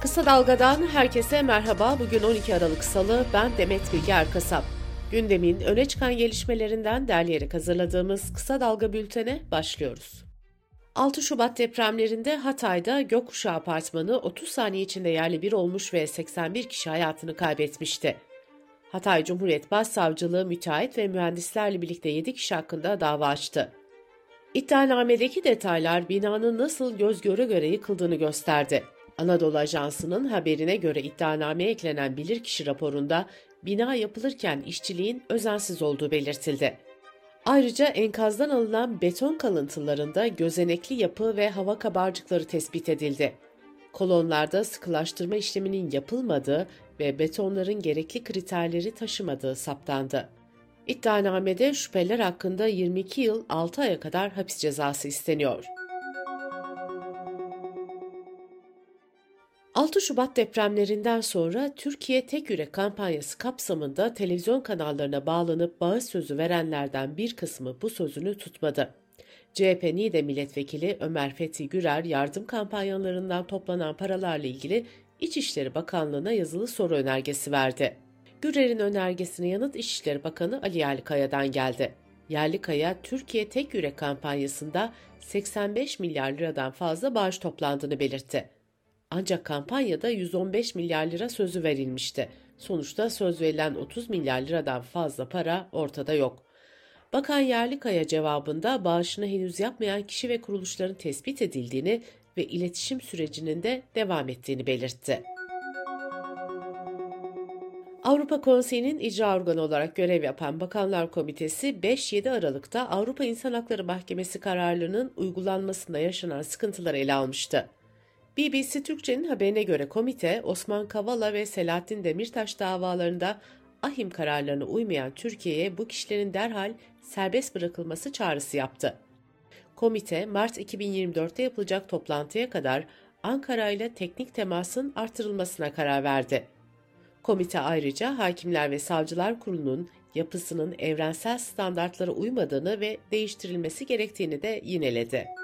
Kısa Dalga'dan herkese merhaba. Bugün 12 Aralık Salı. Ben Demet Bilge Erkasap. Gündemin öne çıkan gelişmelerinden derleyerek hazırladığımız Kısa Dalga bültene başlıyoruz. 6 Şubat depremlerinde Hatay'da Gökkuşağı Apartmanı 30 saniye içinde yerli bir olmuş ve 81 kişi hayatını kaybetmişti. Hatay Cumhuriyet Başsavcılığı müteahhit ve mühendislerle birlikte 7 kişi hakkında dava açtı. İddianamedeki detaylar binanın nasıl göz göre göre yıkıldığını gösterdi. Anadolu Ajansı'nın haberine göre iddianameye eklenen bilirkişi raporunda bina yapılırken işçiliğin özensiz olduğu belirtildi. Ayrıca enkazdan alınan beton kalıntılarında gözenekli yapı ve hava kabarcıkları tespit edildi. Kolonlarda sıkılaştırma işleminin yapılmadığı ve betonların gerekli kriterleri taşımadığı saptandı. İddianamede şüpheliler hakkında 22 yıl 6 aya kadar hapis cezası isteniyor. 6 Şubat depremlerinden sonra Türkiye Tek Yürek kampanyası kapsamında televizyon kanallarına bağlanıp bağış sözü verenlerden bir kısmı bu sözünü tutmadı. CHP NİDE milletvekili Ömer Fethi Gürer yardım kampanyalarından toplanan paralarla ilgili İçişleri Bakanlığı'na yazılı soru önergesi verdi. Gürer'in önergesine yanıt İçişleri Bakanı Ali Yerlikaya'dan geldi. Yerlikaya, Türkiye Tek Yürek kampanyasında 85 milyar liradan fazla bağış toplandığını belirtti. Ancak kampanyada 115 milyar lira sözü verilmişti. Sonuçta söz verilen 30 milyar liradan fazla para ortada yok. Bakan Yerlikaya cevabında bağışını henüz yapmayan kişi ve kuruluşların tespit edildiğini ve iletişim sürecinin de devam ettiğini belirtti. Avrupa Konseyi'nin icra organı olarak görev yapan Bakanlar Komitesi 5-7 Aralık'ta Avrupa İnsan Hakları Mahkemesi kararlarının uygulanmasında yaşanan sıkıntıları ele almıştı. BBC Türkçe'nin haberine göre komite Osman Kavala ve Selahattin Demirtaş davalarında ahim kararlarına uymayan Türkiye'ye bu kişilerin derhal serbest bırakılması çağrısı yaptı. Komite Mart 2024'te yapılacak toplantıya kadar Ankara ile teknik temasın artırılmasına karar verdi. Komite ayrıca Hakimler ve Savcılar Kurulu'nun yapısının evrensel standartlara uymadığını ve değiştirilmesi gerektiğini de yineledi.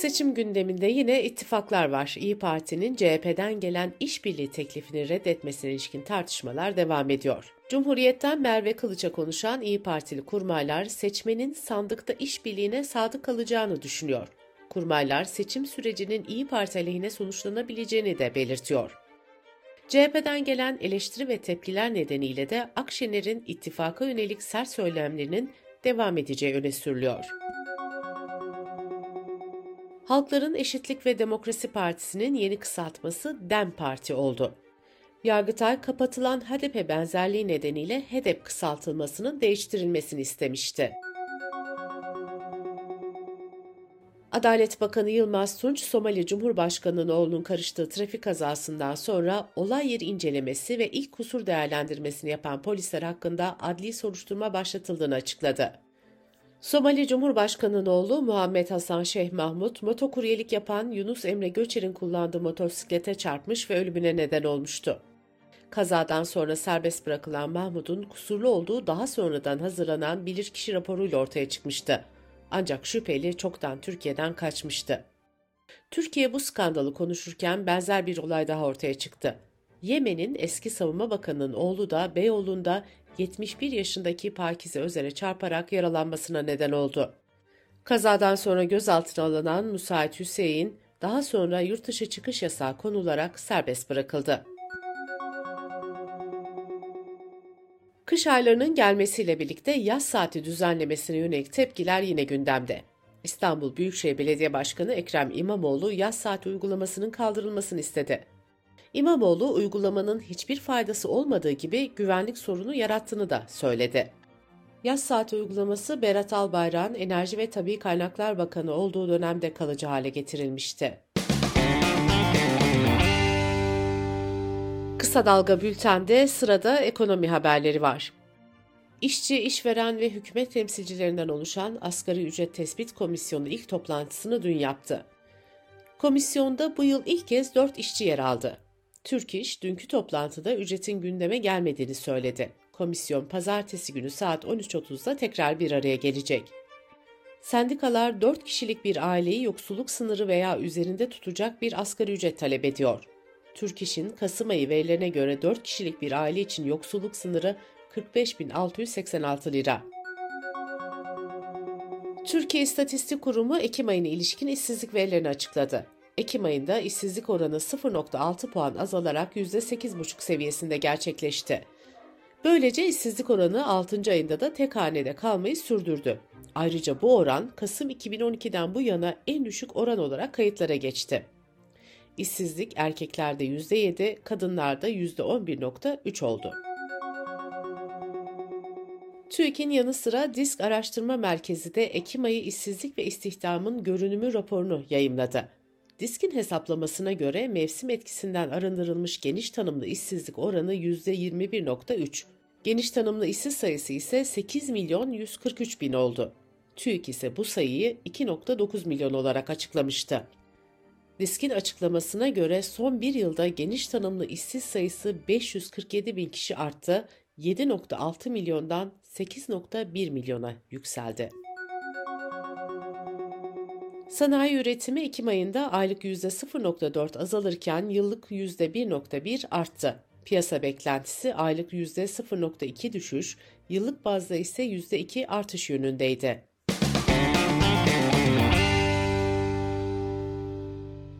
Seçim gündeminde yine ittifaklar var. İyi Parti'nin CHP'den gelen işbirliği teklifini reddetmesine ilişkin tartışmalar devam ediyor. Cumhuriyet'ten Merve Kılıç'a konuşan İyi Partili kurmaylar seçmenin sandıkta işbirliğine sadık kalacağını düşünüyor. Kurmaylar seçim sürecinin İyi Parti aleyhine sonuçlanabileceğini de belirtiyor. CHP'den gelen eleştiri ve tepkiler nedeniyle de Akşener'in ittifaka yönelik sert söylemlerinin devam edeceği öne sürülüyor. Halkların Eşitlik ve Demokrasi Partisi'nin yeni kısaltması DEM Parti oldu. Yargıtay kapatılan HDP benzerliği nedeniyle HEDEP kısaltılmasının değiştirilmesini istemişti. Adalet Bakanı Yılmaz Tunç, Somali Cumhurbaşkanı'nın oğlunun karıştığı trafik kazasından sonra olay yeri incelemesi ve ilk kusur değerlendirmesini yapan polisler hakkında adli soruşturma başlatıldığını açıkladı. Somali Cumhurbaşkanı'nın oğlu Muhammed Hasan Şeyh Mahmut, motokuryelik yapan Yunus Emre Göçer'in kullandığı motosiklete çarpmış ve ölümüne neden olmuştu. Kazadan sonra serbest bırakılan Mahmut'un kusurlu olduğu daha sonradan hazırlanan bilirkişi raporuyla ortaya çıkmıştı. Ancak şüpheli çoktan Türkiye'den kaçmıştı. Türkiye bu skandalı konuşurken benzer bir olay daha ortaya çıktı. Yemen'in eski savunma bakanının oğlu da Beyoğlu'nda 71 yaşındaki Pakize Özer'e çarparak yaralanmasına neden oldu. Kazadan sonra gözaltına alınan Müsait Hüseyin, daha sonra yurt dışı çıkış yasağı konularak serbest bırakıldı. Kış aylarının gelmesiyle birlikte yaz saati düzenlemesine yönelik tepkiler yine gündemde. İstanbul Büyükşehir Belediye Başkanı Ekrem İmamoğlu yaz saati uygulamasının kaldırılmasını istedi. İmamoğlu uygulamanın hiçbir faydası olmadığı gibi güvenlik sorunu yarattığını da söyledi. Yaz saati uygulaması Berat Albayrak'ın Enerji ve Tabi Kaynaklar Bakanı olduğu dönemde kalıcı hale getirilmişti. Kısa Dalga Bülten'de sırada ekonomi haberleri var. İşçi, işveren ve hükümet temsilcilerinden oluşan Asgari Ücret Tespit Komisyonu ilk toplantısını dün yaptı. Komisyonda bu yıl ilk kez 4 işçi yer aldı. Türk İş dünkü toplantıda ücretin gündeme gelmediğini söyledi. Komisyon pazartesi günü saat 13.30'da tekrar bir araya gelecek. Sendikalar 4 kişilik bir aileyi yoksulluk sınırı veya üzerinde tutacak bir asgari ücret talep ediyor. Türk İş'in Kasım ayı verilerine göre 4 kişilik bir aile için yoksulluk sınırı 45.686 lira. Türkiye İstatistik Kurumu Ekim ayına ilişkin işsizlik verilerini açıkladı. Ekim ayında işsizlik oranı 0.6 puan azalarak %8,5 seviyesinde gerçekleşti. Böylece işsizlik oranı 6. ayında da tek hanede kalmayı sürdürdü. Ayrıca bu oran Kasım 2012'den bu yana en düşük oran olarak kayıtlara geçti. İşsizlik erkeklerde %7, kadınlarda %11.3 oldu. TÜİK'in yanı sıra Disk Araştırma Merkezi de Ekim ayı işsizlik ve istihdamın görünümü raporunu yayımladı. Disk'in hesaplamasına göre mevsim etkisinden arındırılmış geniş tanımlı işsizlik oranı %21.3. Geniş tanımlı işsiz sayısı ise 8 milyon 143 bin oldu. TÜİK ise bu sayıyı 2.9 milyon olarak açıklamıştı. Disk'in açıklamasına göre son bir yılda geniş tanımlı işsiz sayısı 547 bin kişi arttı, 7.6 milyondan 8.1 milyona yükseldi. Sanayi üretimi Ekim ayında aylık %0.4 azalırken yıllık %1.1 arttı. Piyasa beklentisi aylık %0.2 düşüş, yıllık bazda ise %2 artış yönündeydi.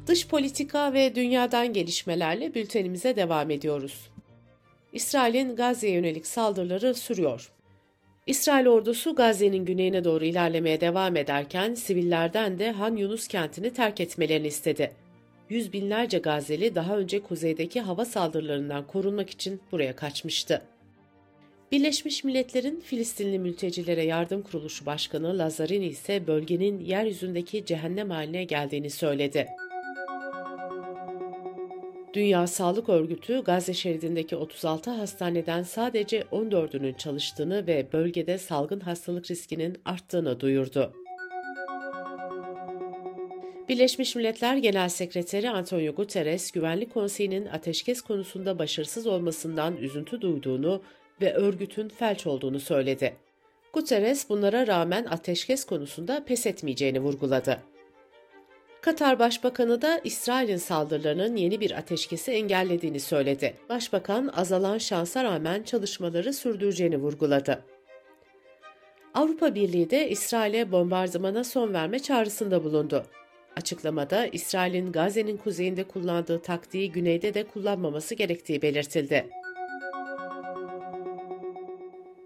Dış politika ve dünyadan gelişmelerle bültenimize devam ediyoruz. İsrail'in Gazze'ye yönelik saldırıları sürüyor. İsrail ordusu Gazze'nin güneyine doğru ilerlemeye devam ederken sivillerden de Han Yunus kentini terk etmelerini istedi. Yüz binlerce Gazze'li daha önce kuzeydeki hava saldırılarından korunmak için buraya kaçmıştı. Birleşmiş Milletler'in Filistinli Mültecilere Yardım Kuruluşu Başkanı Lazarini ise bölgenin yeryüzündeki cehennem haline geldiğini söyledi. Dünya Sağlık Örgütü Gazze şeridindeki 36 hastaneden sadece 14'ünün çalıştığını ve bölgede salgın hastalık riskinin arttığını duyurdu. Birleşmiş Milletler Genel Sekreteri Antonio Guterres, Güvenlik Konseyi'nin ateşkes konusunda başarısız olmasından üzüntü duyduğunu ve örgütün felç olduğunu söyledi. Guterres bunlara rağmen ateşkes konusunda pes etmeyeceğini vurguladı. Katar Başbakanı da İsrail'in saldırılarının yeni bir ateşkesi engellediğini söyledi. Başbakan azalan şansa rağmen çalışmaları sürdüreceğini vurguladı. Avrupa Birliği de İsrail'e bombardımana son verme çağrısında bulundu. Açıklamada İsrail'in Gazze'nin kuzeyinde kullandığı taktiği güneyde de kullanmaması gerektiği belirtildi.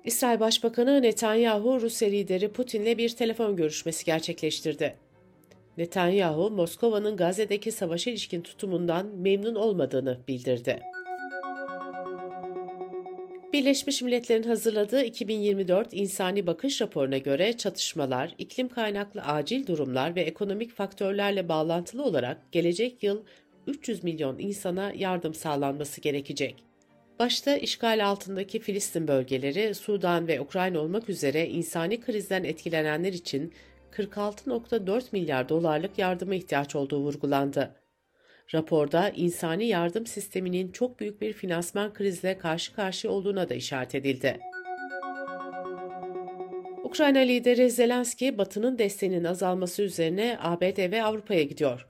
İsrail Başbakanı Netanyahu, Rusya lideri Putin'le bir telefon görüşmesi gerçekleştirdi. Netanyahu, Moskova'nın Gazze'deki savaşa ilişkin tutumundan memnun olmadığını bildirdi. Birleşmiş Milletler'in hazırladığı 2024 İnsani Bakış raporuna göre çatışmalar, iklim kaynaklı acil durumlar ve ekonomik faktörlerle bağlantılı olarak gelecek yıl 300 milyon insana yardım sağlanması gerekecek. Başta işgal altındaki Filistin bölgeleri, Sudan ve Ukrayna olmak üzere insani krizden etkilenenler için 46.4 milyar dolarlık yardıma ihtiyaç olduğu vurgulandı. Raporda insani yardım sisteminin çok büyük bir finansman krizle karşı karşıya olduğuna da işaret edildi. Ukrayna lideri Zelenski, Batı'nın desteğinin azalması üzerine ABD ve Avrupa'ya gidiyor.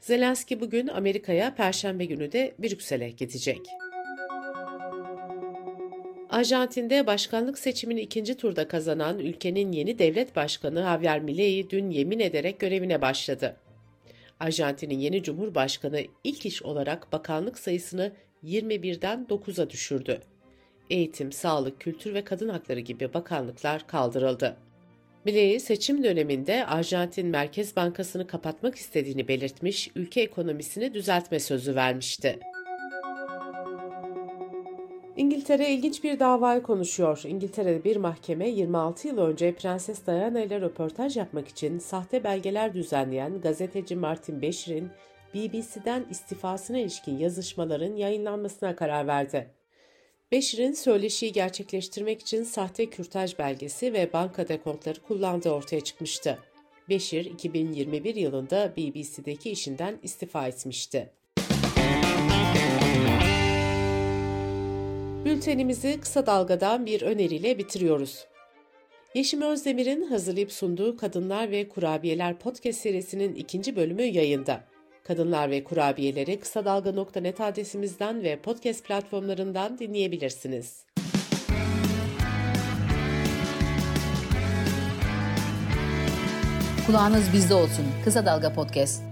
Zelenski bugün Amerika'ya, Perşembe günü de Brüksel'e gidecek. Arjantin'de başkanlık seçimini ikinci turda kazanan ülkenin yeni devlet başkanı Javier Milei dün yemin ederek görevine başladı. Arjantin'in yeni cumhurbaşkanı ilk iş olarak bakanlık sayısını 21'den 9'a düşürdü. Eğitim, sağlık, kültür ve kadın hakları gibi bakanlıklar kaldırıldı. Milei seçim döneminde Arjantin Merkez Bankası'nı kapatmak istediğini belirtmiş, ülke ekonomisini düzeltme sözü vermişti. İngiltere ilginç bir davayı konuşuyor. İngiltere'de bir mahkeme 26 yıl önce Prenses Diana ile röportaj yapmak için sahte belgeler düzenleyen gazeteci Martin Beşir'in BBC'den istifasına ilişkin yazışmaların yayınlanmasına karar verdi. Beşir'in söyleşiyi gerçekleştirmek için sahte kürtaj belgesi ve banka dekontları kullandığı ortaya çıkmıştı. Beşir 2021 yılında BBC'deki işinden istifa etmişti. Bültenimizi kısa dalgadan bir öneriyle bitiriyoruz. Yeşim Özdemir'in hazırlayıp sunduğu Kadınlar ve Kurabiyeler podcast serisinin ikinci bölümü yayında. Kadınlar ve Kurabiyeleri kısa dalga.net adresimizden ve podcast platformlarından dinleyebilirsiniz. Kulağınız bizde olsun. Kısa Dalga Podcast.